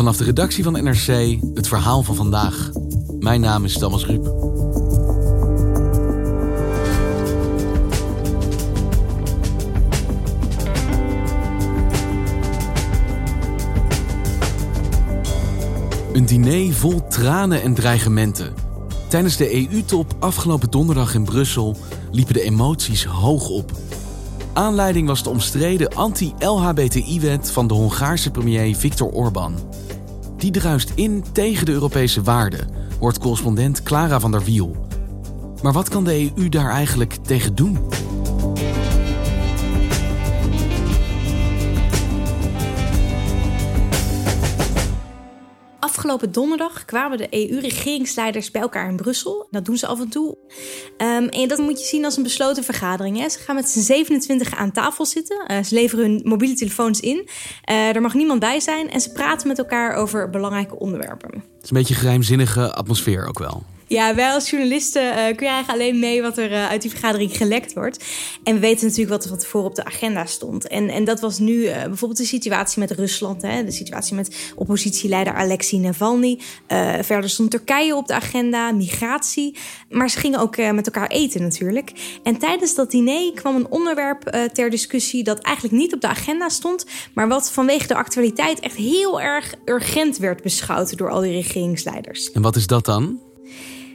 Vanaf de redactie van NRC het verhaal van vandaag. Mijn naam is Thomas Ruip. Een diner vol tranen en dreigementen. Tijdens de EU-top afgelopen donderdag in Brussel liepen de emoties hoog op. Aanleiding was de omstreden anti-LHBTI-wet van de Hongaarse premier Viktor Orbán. Die druist in tegen de Europese waarden, hoort correspondent Clara van der Wiel. Maar wat kan de EU daar eigenlijk tegen doen? Afgelopen donderdag kwamen de EU-regeringsleiders bij elkaar in Brussel. Dat doen ze af en toe. Um, en dat moet je zien als een besloten vergadering. Hè. Ze gaan met z'n 27 aan tafel zitten. Uh, ze leveren hun mobiele telefoons in. Uh, er mag niemand bij zijn. En ze praten met elkaar over belangrijke onderwerpen. Het is een beetje een geheimzinnige atmosfeer ook wel. Ja, wij als journalisten uh, eigenlijk alleen mee wat er uh, uit die vergadering gelekt wordt. En we weten natuurlijk wat er van tevoren op de agenda stond. En, en dat was nu uh, bijvoorbeeld de situatie met Rusland, hè, de situatie met oppositieleider Alexei Navalny. verder stond Turkije op de agenda, migratie. Maar ze gingen ook met elkaar eten natuurlijk. En tijdens dat diner kwam een onderwerp ter discussie dat eigenlijk niet op de agenda stond, maar wat vanwege de actualiteit echt heel erg urgent werd beschouwd door al die regeringsleiders. En wat is dat dan?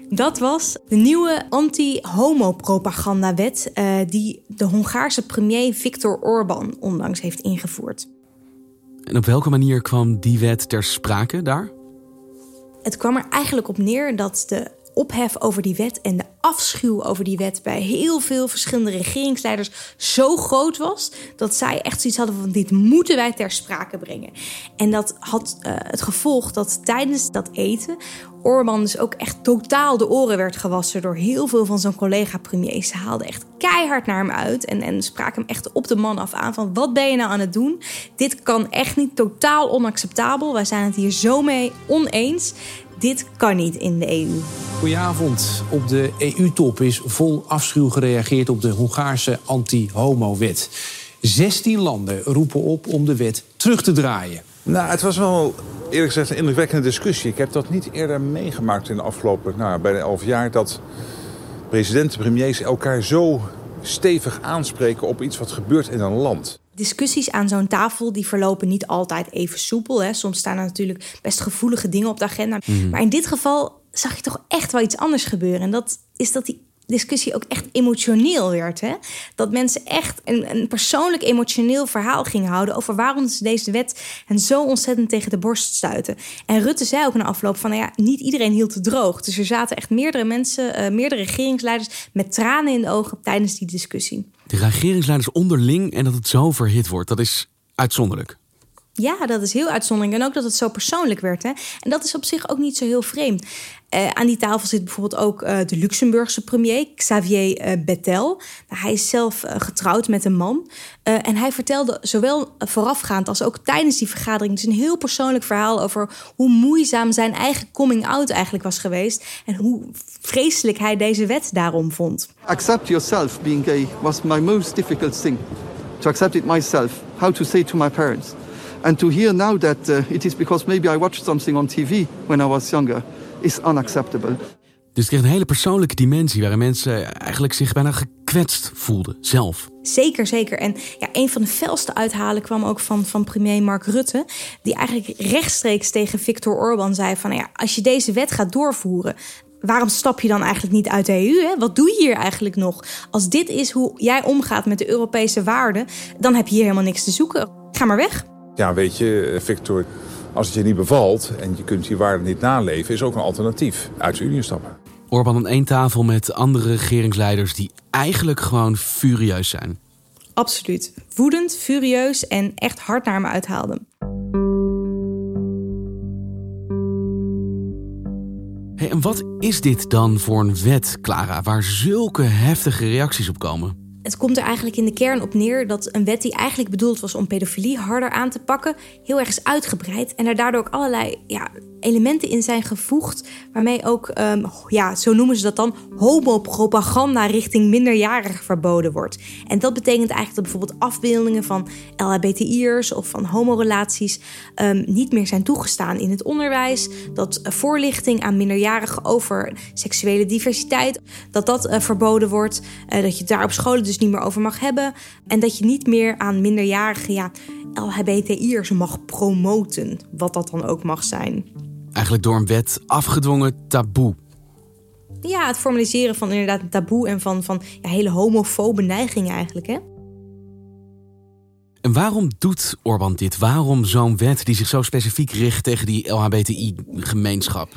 Dat was de nieuwe anti-homo-propagandawet uh, die de Hongaarse premier Viktor Orbán onlangs heeft ingevoerd. En op welke manier kwam die wet ter sprake daar? Het kwam er eigenlijk op neer dat de ophef over die wet en de afschuw over die wet bij heel veel verschillende regeringsleiders zo groot was dat zij echt zoiets hadden van dit moeten wij ter sprake brengen. En dat had uh, het gevolg dat tijdens dat eten Orbán dus ook echt totaal de oren werd gewassen door heel veel van zijn collega-premiers. Ze haalden echt keihard naar hem uit en, en spraken hem echt op de man af aan van wat ben je nou aan het doen? Dit kan echt niet, totaal onacceptabel. Wij zijn het hier zo mee oneens. Dit kan niet in de EU. Goedenavond. Op de EU-top is vol afschuw gereageerd op de Hongaarse anti-homo-wet. 16 landen roepen op om de wet terug te draaien. Nou, het was wel eerlijk gezegd een indrukwekkende discussie. Ik heb dat niet eerder meegemaakt in de afgelopen nou, bijna elf jaar... dat presidenten, premiers elkaar zo stevig aanspreken op iets wat gebeurt in een land. Discussies aan zo'n tafel die verlopen niet altijd even soepel. Hè. Soms staan er natuurlijk best gevoelige dingen op de agenda. Mhm. Maar in dit geval zag je toch echt wel iets anders gebeuren. En dat is dat die discussie ook echt emotioneel werd. Hè? Dat mensen echt een, een, persoonlijk emotioneel verhaal gingen houden over waarom ze deze wet hen zo ontzettend tegen de borst stuiten. En Rutte zei ook na afloop van nou ja, niet iedereen hield het droog. Dus er zaten echt meerdere mensen, uh, meerdere regeringsleiders met tranen in de ogen tijdens die discussie. De regeringsleiders onderling en dat het zo verhit wordt, dat is uitzonderlijk. Ja, dat is heel uitzonderlijk. En ook dat het zo persoonlijk werd. Hè? En dat is op zich ook niet zo heel vreemd. Uh, aan die tafel zit bijvoorbeeld ook uh, de Luxemburgse premier, Xavier uh, Bettel. Nou, hij is zelf getrouwd met een man. en hij vertelde zowel voorafgaand als ook tijdens die vergadering... dus een heel persoonlijk verhaal over hoe moeizaam zijn eigen coming-out eigenlijk was geweest... en hoe vreselijk hij deze wet daarom vond. Accept yourself being gay was my most difficult thing. To accept it myself. How to say to my parents... And to hear now that uh, it is because maybe I watched something on TV when I was younger is unacceptable. Dus het kreeg een hele persoonlijke dimensie waarin mensen eigenlijk zich bijna gekwetst voelden zelf. Zeker, zeker. En ja, een van de felste uithalen kwam ook van, van premier Mark Rutte, die eigenlijk rechtstreeks tegen Viktor Orban zei van nou ja, als je deze wet gaat doorvoeren, waarom stap je dan eigenlijk niet uit de EU? Hè? Wat doe je hier eigenlijk nog? Als dit is hoe jij omgaat met de Europese waarden, dan heb je hier helemaal niks te zoeken. Ga maar weg. Ja, weet je, Victor, als het je niet bevalt en je kunt die waarden niet naleven, is ook een alternatief. Uit de Unie stappen. Orbán aan één tafel met andere regeringsleiders die eigenlijk gewoon furieus zijn. Absoluut. Woedend, furieus en echt hard naar me uithaalden. Hey, en wat is dit dan voor een wet, Clara, waar zulke heftige reacties op komen? Het komt er eigenlijk in de kern op neer dat een wet die eigenlijk bedoeld was om pedofilie harder aan te pakken, heel erg is uitgebreid. En er daardoor ook allerlei ja, elementen in zijn gevoegd. Waarmee ook, um, ja, zo noemen ze dat dan, homopropaganda richting minderjarigen verboden wordt. En dat betekent eigenlijk dat bijvoorbeeld afbeeldingen van LHBTI'ers of van homorelaties um, niet meer zijn toegestaan in het onderwijs. Dat voorlichting aan minderjarigen over seksuele diversiteit, dat dat uh, verboden wordt. Uh, dat je daar op scholen dus niet meer over mag hebben. En dat je niet meer aan minderjarigen, ja, LHBTI'ers mag promoten, wat dat dan ook mag zijn. Eigenlijk door een wet afgedwongen taboe. Ja, het formaliseren van inderdaad een taboe en van, van ja, hele homofobe neigingen eigenlijk, hè? En waarom doet Orbán dit? Waarom zo'n wet die zich zo specifiek richt tegen die LHBTI-gemeenschap?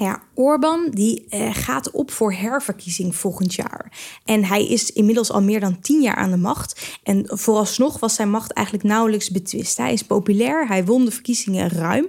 Nou ja, Orbán die eh, gaat op voor herverkiezing volgend jaar. En hij is inmiddels al meer dan tien jaar aan de macht. En vooralsnog was zijn macht eigenlijk nauwelijks betwist. Hij is populair, hij won de verkiezingen ruim.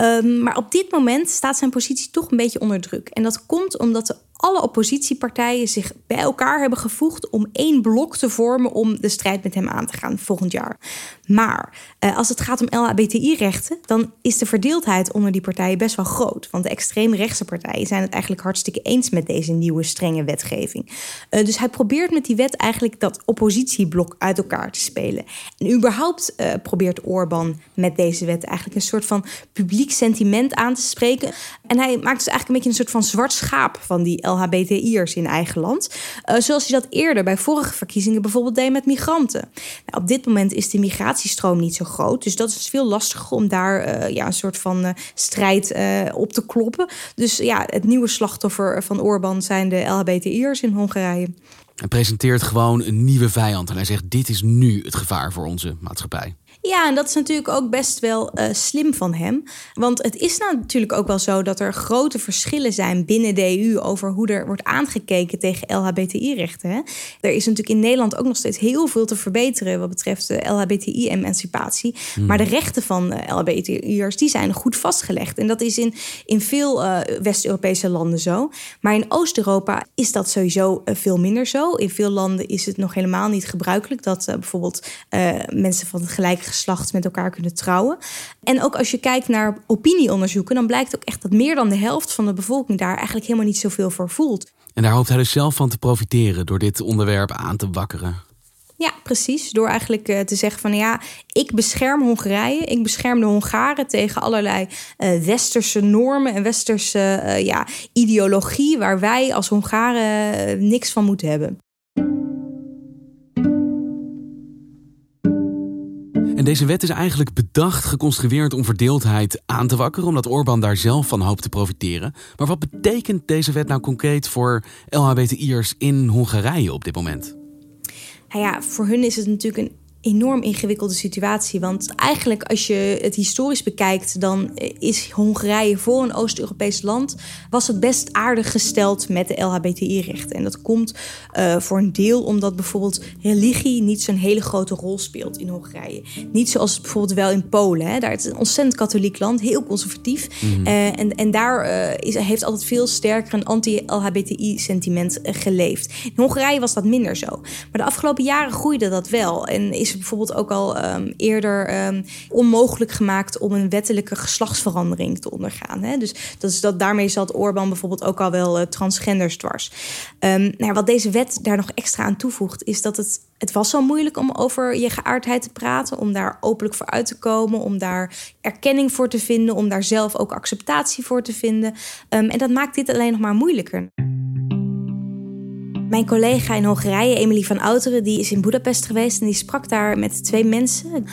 Um, maar op dit moment staat zijn positie toch een beetje onder druk. En dat komt omdat de alle oppositiepartijen zich bij elkaar hebben gevoegd om één blok te vormen om de strijd met hem aan te gaan volgend jaar. Maar eh, als het gaat om LHBTI-rechten, dan is de verdeeldheid onder die partijen best wel groot. Want de extreemrechtse partijen zijn het eigenlijk hartstikke eens met deze nieuwe strenge wetgeving. Uh, dus hij probeert met die wet eigenlijk dat oppositieblok uit elkaar te spelen. En überhaupt uh, probeert Orbán met deze wet eigenlijk een soort van publiek sentiment aan te spreken. En hij maakt dus eigenlijk een beetje een soort van zwart schaap van die LHBTI'ers in eigen land. Uh, zoals hij dat eerder bij vorige verkiezingen bijvoorbeeld deed met migranten. Nou, op dit moment is de migratiestroom niet zo groot. Dus dat is veel lastiger om daar uh, ja, een soort van uh, strijd op te kloppen. Dus ja, het nieuwe slachtoffer van Orbán zijn de LHBTI'ers in Hongarije. Hij presenteert gewoon een nieuwe vijand. En hij zegt: Dit is nu het gevaar voor onze maatschappij. Ja, en dat is natuurlijk ook best wel uh, slim van hem. Want het is nou natuurlijk ook wel zo dat er grote verschillen zijn binnen de EU over hoe er wordt aangekeken tegen LHBTI-rechten. Er is natuurlijk in Nederland ook nog steeds heel veel te verbeteren wat betreft de LHBTI-emancipatie. Hmm. Maar de rechten van uh, LHBTI'ers die zijn goed vastgelegd. En dat is in, in veel uh, West-Europese landen zo. Maar in Oost-Europa is dat sowieso veel minder zo. In veel landen is het nog helemaal niet gebruikelijk dat bijvoorbeeld mensen van het geslacht met elkaar kunnen trouwen. En ook als je kijkt naar opinieonderzoeken, dan blijkt ook echt dat meer dan de helft van de bevolking daar eigenlijk helemaal niet zoveel voor voelt. En daar hoopt hij dus zelf van te profiteren door dit onderwerp aan te wakkeren. Ja, precies. Door eigenlijk uh, te zeggen van ja, ik bescherm Hongarije. Ik bescherm de Hongaren tegen allerlei uh, westerse normen en westerse uh, ja, ideologie waar wij als Hongaren niks van moeten hebben. Deze wet is eigenlijk bedacht, geconstrueerd om verdeeldheid aan te wakkeren, omdat Orbán daar zelf van hoopt te profiteren. Maar wat betekent deze wet nou concreet voor LHBTI'ers in Hongarije op dit moment? Nou ja, voor hun is het natuurlijk een enorm ingewikkelde situatie. Want eigenlijk, als je het historisch bekijkt, dan is Hongarije voor een Oost-Europees land was het best aardig gesteld met de LHBTI-rechten. En dat komt uh, voor een deel omdat bijvoorbeeld religie niet zo'n hele grote rol speelt in Hongarije. Niet zoals bijvoorbeeld wel in Polen. Hè. Daar is een ontzettend katholiek land, heel conservatief. Mm -hmm. uh, en, en daar uh, is, heeft altijd veel sterker een anti-LHBTI-sentiment geleefd. In Hongarije was dat minder zo. Maar de afgelopen jaren groeide dat wel. En is bijvoorbeeld ook al um, eerder um, onmogelijk gemaakt om een wettelijke geslachtsverandering te ondergaan. Hè? Dus dat is dat, daarmee zat Orbán bijvoorbeeld ook al wel uh, transgenders dwars. Um, nou, wat deze wet daar nog extra aan toevoegt, is dat het het was zo moeilijk om over je geaardheid te praten, om daar openlijk voor uit te komen, om daar erkenning voor te vinden, om daar zelf ook acceptatie voor te vinden. En dat maakt dit alleen nog maar moeilijker. Mijn collega in Hongarije, Emily van Outeren, die is in Budapest geweest en die sprak daar met twee mensen. Um,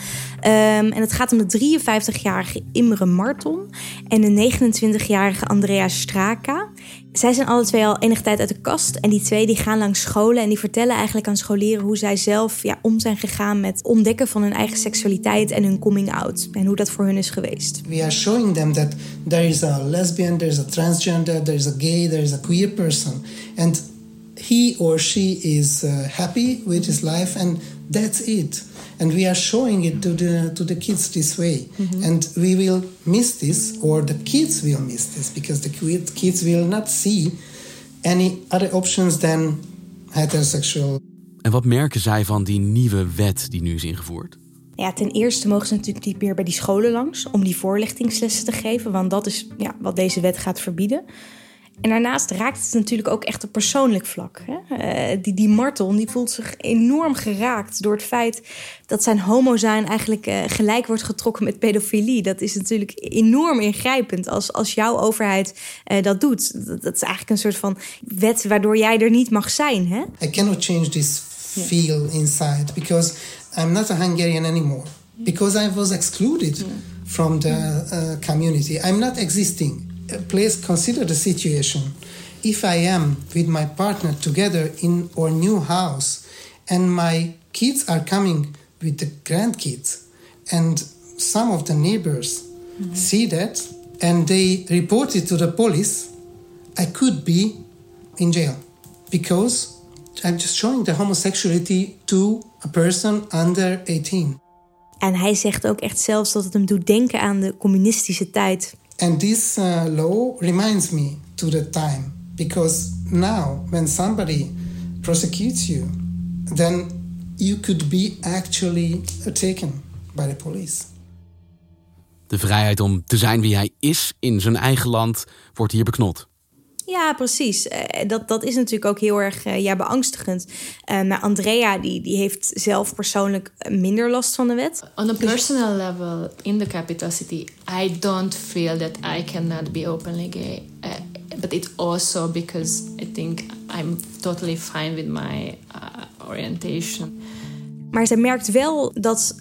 en het gaat om de 53-jarige Imre Marton en de 29-jarige Andrea Straka. Zij zijn alle twee al enige tijd uit de kast. En die twee die gaan langs scholen en die vertellen eigenlijk aan scholieren hoe zij zelf ja, om zijn gegaan met ontdekken van hun eigen seksualiteit en hun coming out. En hoe dat voor hun is geweest. We are showing them that there is a lesbian, there is a transgender, there is a gay, there is a queer person. And he or she is uh, happy with his life and that's it and we are showing it to the to the kids this way mm-hmm. and we will miss this or the kids will miss this because the kids will not see any other options than heterosexual En wat merken zij van die nieuwe wet die nu is ingevoerd? Ja, ten eerste mogen ze natuurlijk niet meer bij die scholen langs om die voorlichtingslessen te geven, want dat is ja, wat deze wet gaat verbieden. En daarnaast raakt het natuurlijk ook echt op persoonlijk vlak. Hè? Uh, die, die Martel die voelt zich enorm geraakt door het feit dat zijn homo zijn eigenlijk uh, gelijk wordt getrokken met pedofilie. Dat is natuurlijk enorm ingrijpend als, als jouw overheid uh, dat doet. Dat, dat, is eigenlijk een soort van wet waardoor jij er niet mag zijn. Hè? I cannot change this feel inside because I'm not a Hungarian anymore. Because I was excluded from the community. I'm not existing. Please consider the situation. If I am with my partner together in our new house and my kids are coming with the grandkids and some of the neighbors mm-hmm. see that and they report it to the police, I could be in jail because I'm just showing the homosexuality to a person under 18. En hij zegt ook echt zelfs dat het hem doet denken aan de communistische tijd. And this uh, law reminds me to the time because now when somebody prosecutes you, then you could be actually taken by the police. De vrijheid om te zijn wie hij is in zijn eigen land wordt hier beknot. Ja, precies. Uh, dat, dat is natuurlijk ook heel erg uh, ja, beangstigend. Uh, maar Andrea die, die heeft zelf persoonlijk minder last van de wet. On a personal level, in the capital city, I don't feel that I cannot be openly gay. but it's also because I think I'm totally fine with my orientation. Maar ze merkt wel dat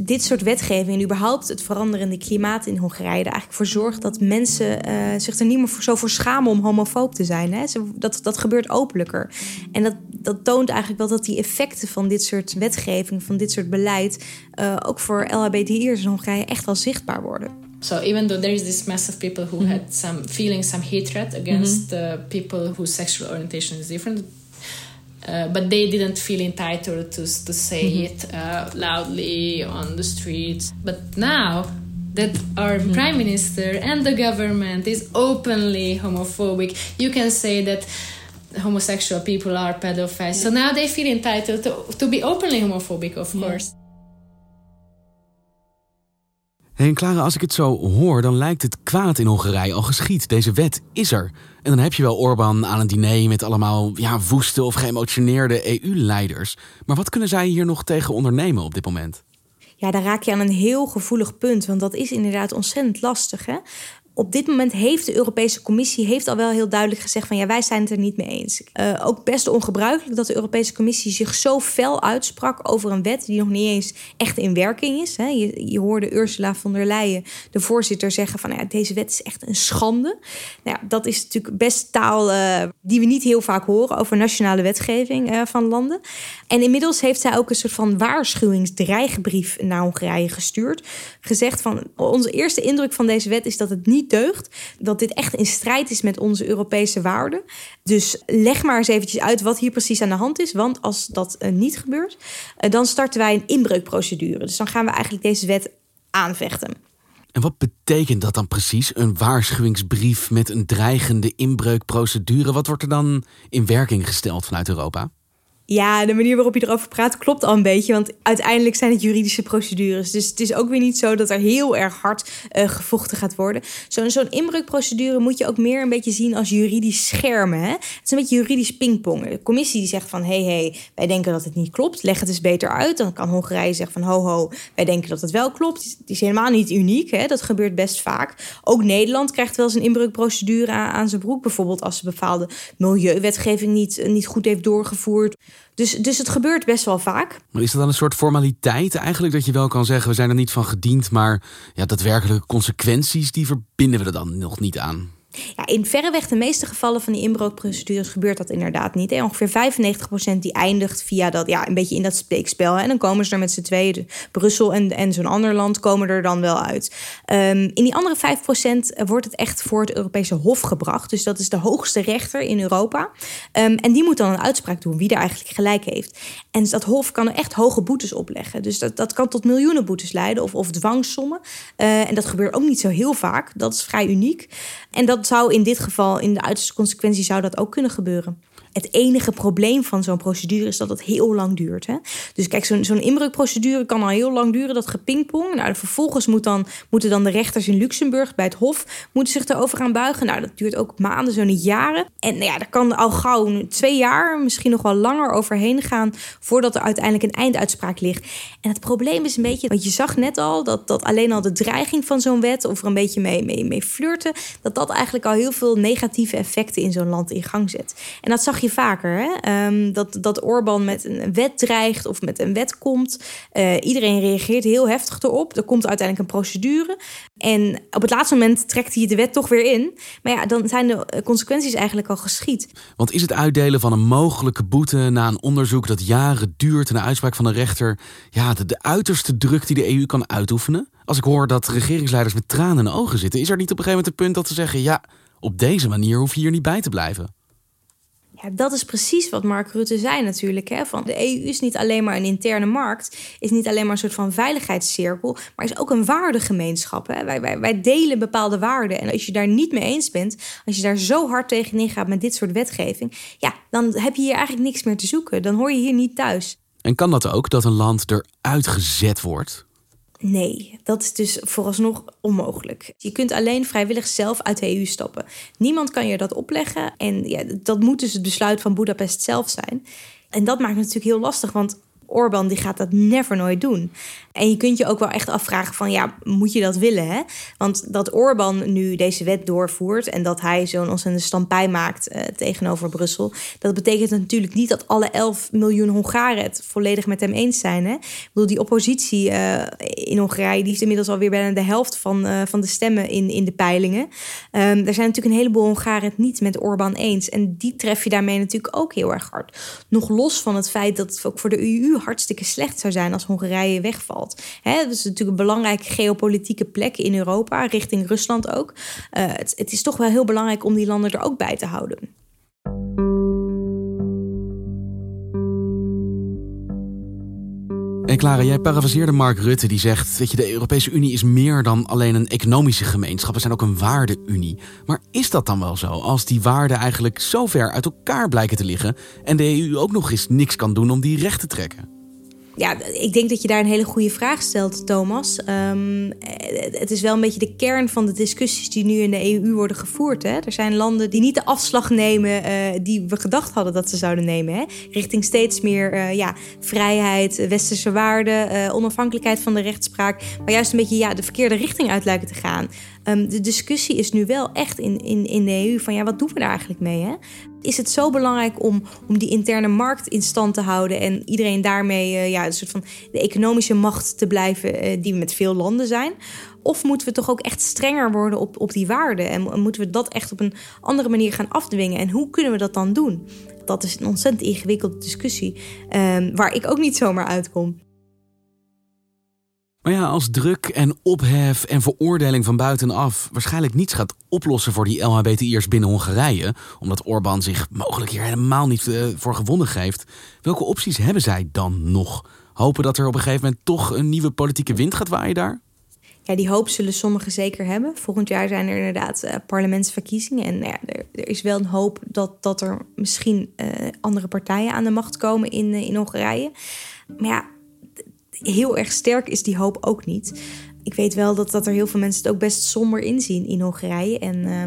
dit soort wetgeving en überhaupt het veranderende klimaat in Hongarije er eigenlijk voor zorgt dat mensen uh, zich er niet meer voor, zo voor schamen om homofoob te zijn. Hè? Dat, dat gebeurt openlijker. En dat, dat toont eigenlijk wel dat die effecten van dit soort wetgeving, van dit soort beleid, uh, ook voor LHBTI'ers in Hongarije echt wel zichtbaar worden. So even though there is this mass of people who mm -hmm. had some feeling some hatred against mm -hmm. the people whose sexual orientation is different, Uh, but they didn't feel entitled to, to say mm-hmm. it uh, loudly on the streets. But now that our mm-hmm. prime minister and the government is openly homophobic, you can say that homosexual people are pedophiles. Yeah. So now they feel entitled to, to be openly homophobic, of yeah. course. En Clara, als ik het zo hoor, dan lijkt het kwaad in Hongarije al geschied. Deze wet is er. En dan heb je wel Orbán aan een diner met allemaal ja, woeste of geëmotioneerde EU-leiders. Maar wat kunnen zij hier nog tegen ondernemen op dit moment? Ja, daar raak je aan een heel gevoelig punt. Want dat is inderdaad ontzettend lastig. Hè? Op dit moment heeft de Europese Commissie heeft al wel heel duidelijk gezegd van ja, wij zijn het er niet mee eens. Uh, ook best ongebruikelijk dat de Europese Commissie zich zo fel uitsprak over een wet die nog niet eens echt in werking is. Hè. Je, je hoorde Ursula von der Leyen, de voorzitter, zeggen van ja, deze wet is echt een schande. Nou ja, dat is natuurlijk best taal uh, die we niet heel vaak horen over nationale wetgeving uh, van landen. En inmiddels heeft zij ook een soort van waarschuwingsdreigbrief naar Hongarije gestuurd. Gezegd van onze eerste indruk van deze wet is dat het niet deugd. Dat dit echt in strijd is met onze Europese waarden. Dus leg maar eens eventjes uit wat hier precies aan de hand is. Want als dat uh, niet gebeurt, uh, dan starten wij een inbreukprocedure. Dus dan gaan we eigenlijk deze wet aanvechten. En wat betekent dat dan precies? Een waarschuwingsbrief met een dreigende inbreukprocedure? Wat wordt er dan in werking gesteld vanuit Europa? Ja, de manier waarop je erover praat klopt al een beetje. Want uiteindelijk zijn het juridische procedures. Dus het is ook weer niet zo dat er heel erg hard uh, gevochten gaat worden. Zo'n zo'n inbreukprocedure moet je ook meer een beetje zien als juridisch schermen. Hè? Het is een beetje juridisch pingpongen. De commissie die zegt van... hé, hey, hey, wij denken dat het niet klopt. Leg het eens beter uit. Dan kan Hongarije zeggen van... ho, ho, wij denken dat het wel klopt. Het is helemaal niet uniek. Hè? Dat gebeurt best vaak. Ook Nederland krijgt wel eens een inbreukprocedure aan, aan zijn broek. Bijvoorbeeld als ze bepaalde milieuwetgeving niet, niet goed heeft doorgevoerd... Dus, dus het gebeurt best wel vaak. Is dat dan een soort formaliteit eigenlijk dat je wel kan zeggen... we zijn er niet van gediend, maar ja, daadwerkelijke consequenties... die verbinden we er dan nog niet aan? Ja, in verreweg de meeste gevallen van die inbreukprocedures gebeurt dat inderdaad niet. Ongeveer 95% die eindigt via dat, ja, een beetje in dat steekspel. En dan komen ze er met z'n tweeën, Brussel en, en zo'n ander land, komen er dan wel uit. Um, in die andere 5% wordt het echt voor het Europese Hof gebracht. Dus dat is de hoogste rechter in Europa. Um, en die moet dan een uitspraak doen wie er eigenlijk gelijk heeft. En dat Hof kan er echt hoge boetes opleggen. Dus dat, dat kan tot miljoenen boetes leiden of, of dwangsommen. Uh, en dat gebeurt ook niet zo heel vaak. Dat is vrij uniek. En dat zou in dit geval, in de uiterste consequentie, zou dat ook kunnen gebeuren. Het enige probleem van zo'n procedure is dat het heel lang duurt. Hè? Dus kijk, zo'n zo'n inbreukprocedure kan al heel lang duren, dat gepingpong. Nou, vervolgens moet dan, moeten dan de rechters in Luxemburg bij het Hof moeten zich erover gaan buigen. Nou, dat duurt ook maanden, zo niet jaren. En nou ja, daar kan al gauw twee jaar, misschien nog wel langer overheen gaan voordat er uiteindelijk een einduitspraak ligt. En het probleem is een beetje, want je zag net al dat, dat alleen al de dreiging van zo'n wet of er een beetje mee, mee, mee flirten, dat dat eigenlijk al heel veel negatieve effecten in zo'n land in gang zet. En dat zag je vaker, hè? Ehm, dat, dat Orbán met een wet dreigt of met een wet komt. Uh, iedereen reageert heel heftig erop. Er komt uiteindelijk een procedure. En op het laatste moment trekt hij de wet toch weer in. Maar ja, dan zijn de consequenties eigenlijk al geschied. Want is het uitdelen van een mogelijke boete na een onderzoek dat jaren duurt en een uitspraak van een rechter, ja, de, de uiterste druk die de EU kan uitoefenen? Als ik hoor dat regeringsleiders met tranen in de ogen zitten, is er niet op een gegeven moment een punt dat ze zeggen: ja, op deze manier hoef je hier niet bij te blijven? Dat is precies wat Mark Rutte zei natuurlijk. Hè? Van de EU is niet alleen maar een interne markt, is niet alleen maar een soort van veiligheidscirkel, maar is ook een waardegemeenschap. Hè? Wij, wij, wij delen bepaalde waarden. En als je daar niet mee eens bent, als je daar zo hard tegenin gaat met dit soort wetgeving, ja, dan heb je hier eigenlijk niks meer te zoeken. Dan hoor je hier niet thuis. En kan dat ook, dat een land eruit gezet wordt? Nee, dat is dus vooralsnog onmogelijk. Je kunt alleen vrijwillig zelf uit de EU stappen. Niemand kan je dat opleggen. En ja, dat moet dus het besluit van Budapest zelf zijn. En dat maakt het natuurlijk heel lastig, want Orbán die gaat dat never nooit doen. En je kunt je ook wel echt afvragen van ja, moet je dat willen? Hè? Want dat Orbán nu deze wet doorvoert en dat hij zo'n ontzettende stampij maakt uh, tegenover Brussel, dat betekent natuurlijk niet dat alle 11 miljoen Hongaren het volledig met hem eens zijn. Hè? Ik bedoel, die oppositie uh, in Hongarije die is inmiddels alweer bijna de helft van, uh, van de stemmen in, in de peilingen. Um, er zijn natuurlijk een heleboel Hongaren het niet met Orbán eens. En die tref je daarmee natuurlijk ook heel erg hard. Nog los van het feit dat het ook voor de EU hartstikke slecht zou zijn als Hongarije wegvalt. Dat is natuurlijk een belangrijke geopolitieke plek in Europa, richting Rusland ook. Uh, het, het is toch wel heel belangrijk om die landen er ook bij te houden. En Clara, jij parafraseerde Mark Rutte die zegt: Weet je, de Europese Unie is meer dan alleen een economische gemeenschap. We zijn ook een waardeunie. Maar is dat dan wel zo? Als die waarden eigenlijk zo ver uit elkaar blijken te liggen en de EU ook nog eens niks kan doen om die recht te trekken? Ja, ik denk dat je daar een hele goede vraag stelt, Thomas. Um, het is wel een beetje de kern van de discussies die nu in de EU worden gevoerd. Hè? Er zijn landen die niet de afslag nemen uh, die we gedacht hadden dat ze zouden nemen. Hè? Richting steeds meer uh, ja, vrijheid, westerse waarden, uh, onafhankelijkheid van de rechtspraak. Maar juist een beetje ja, de verkeerde richting uit lijken te gaan. Um, de discussie is nu wel echt in, in, in de EU van ja, wat doen we daar eigenlijk mee? Hè? Is het zo belangrijk om, om die interne markt in stand te houden en iedereen daarmee uh, ja, een soort van de economische macht te blijven uh, die we met veel landen zijn? Of moeten we toch ook echt strenger worden op, op die waarden? En moeten we dat echt op een andere manier gaan afdwingen? En hoe kunnen we dat dan doen? Dat is een ontzettend ingewikkelde discussie, um, waar ik ook niet zomaar uitkom. Maar ja, als druk en ophef en veroordeling van buitenaf waarschijnlijk niets gaat oplossen voor die LHBTI'ers binnen Hongarije, omdat Orbán zich mogelijk hier helemaal niet uh, voor gewonnen geeft, welke opties hebben zij dan nog? Hopen dat er op een gegeven moment toch een nieuwe politieke wind gaat waaien daar? Ja, die hoop zullen sommigen zeker hebben. Volgend jaar zijn er inderdaad uh, parlementsverkiezingen. En ja, er, is wel een hoop dat, dat er misschien uh, andere partijen aan de macht komen in, in Hongarije. Maar ja, heel erg sterk is die hoop ook niet. Ik weet wel dat, dat er heel veel mensen het ook best somber inzien in Hongarije. En uh,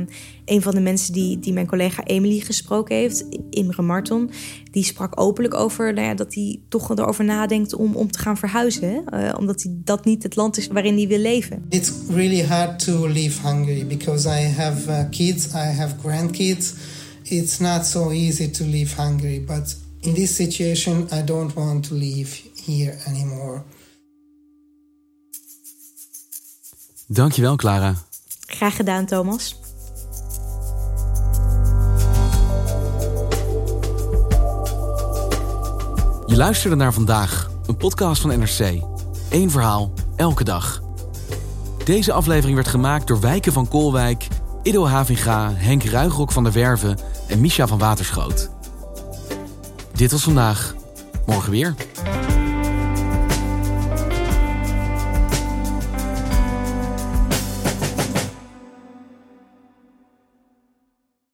een van de mensen die, die mijn collega Emily gesproken heeft, Imre Marton, die sprak openlijk over nou ja, dat hij toch erover nadenkt om, om te gaan verhuizen. Uh, omdat hij, dat niet het land is waarin hij wil leven. It's really hard to leave Hungary because I have uh, kids, I have grandkids. It's not so easy to leave Hungary, but in this situation I don't want to leave here anymore. Dankjewel, Clara. Graag gedaan, Thomas. Je luisterde naar vandaag, een podcast van NRC. Eén verhaal, elke dag. Deze aflevering werd gemaakt door Wijken van Koolwijk, Ido Havinga, Henk Ruigrok van der Werven en Misha van Waterschoot. Dit was vandaag. Morgen weer.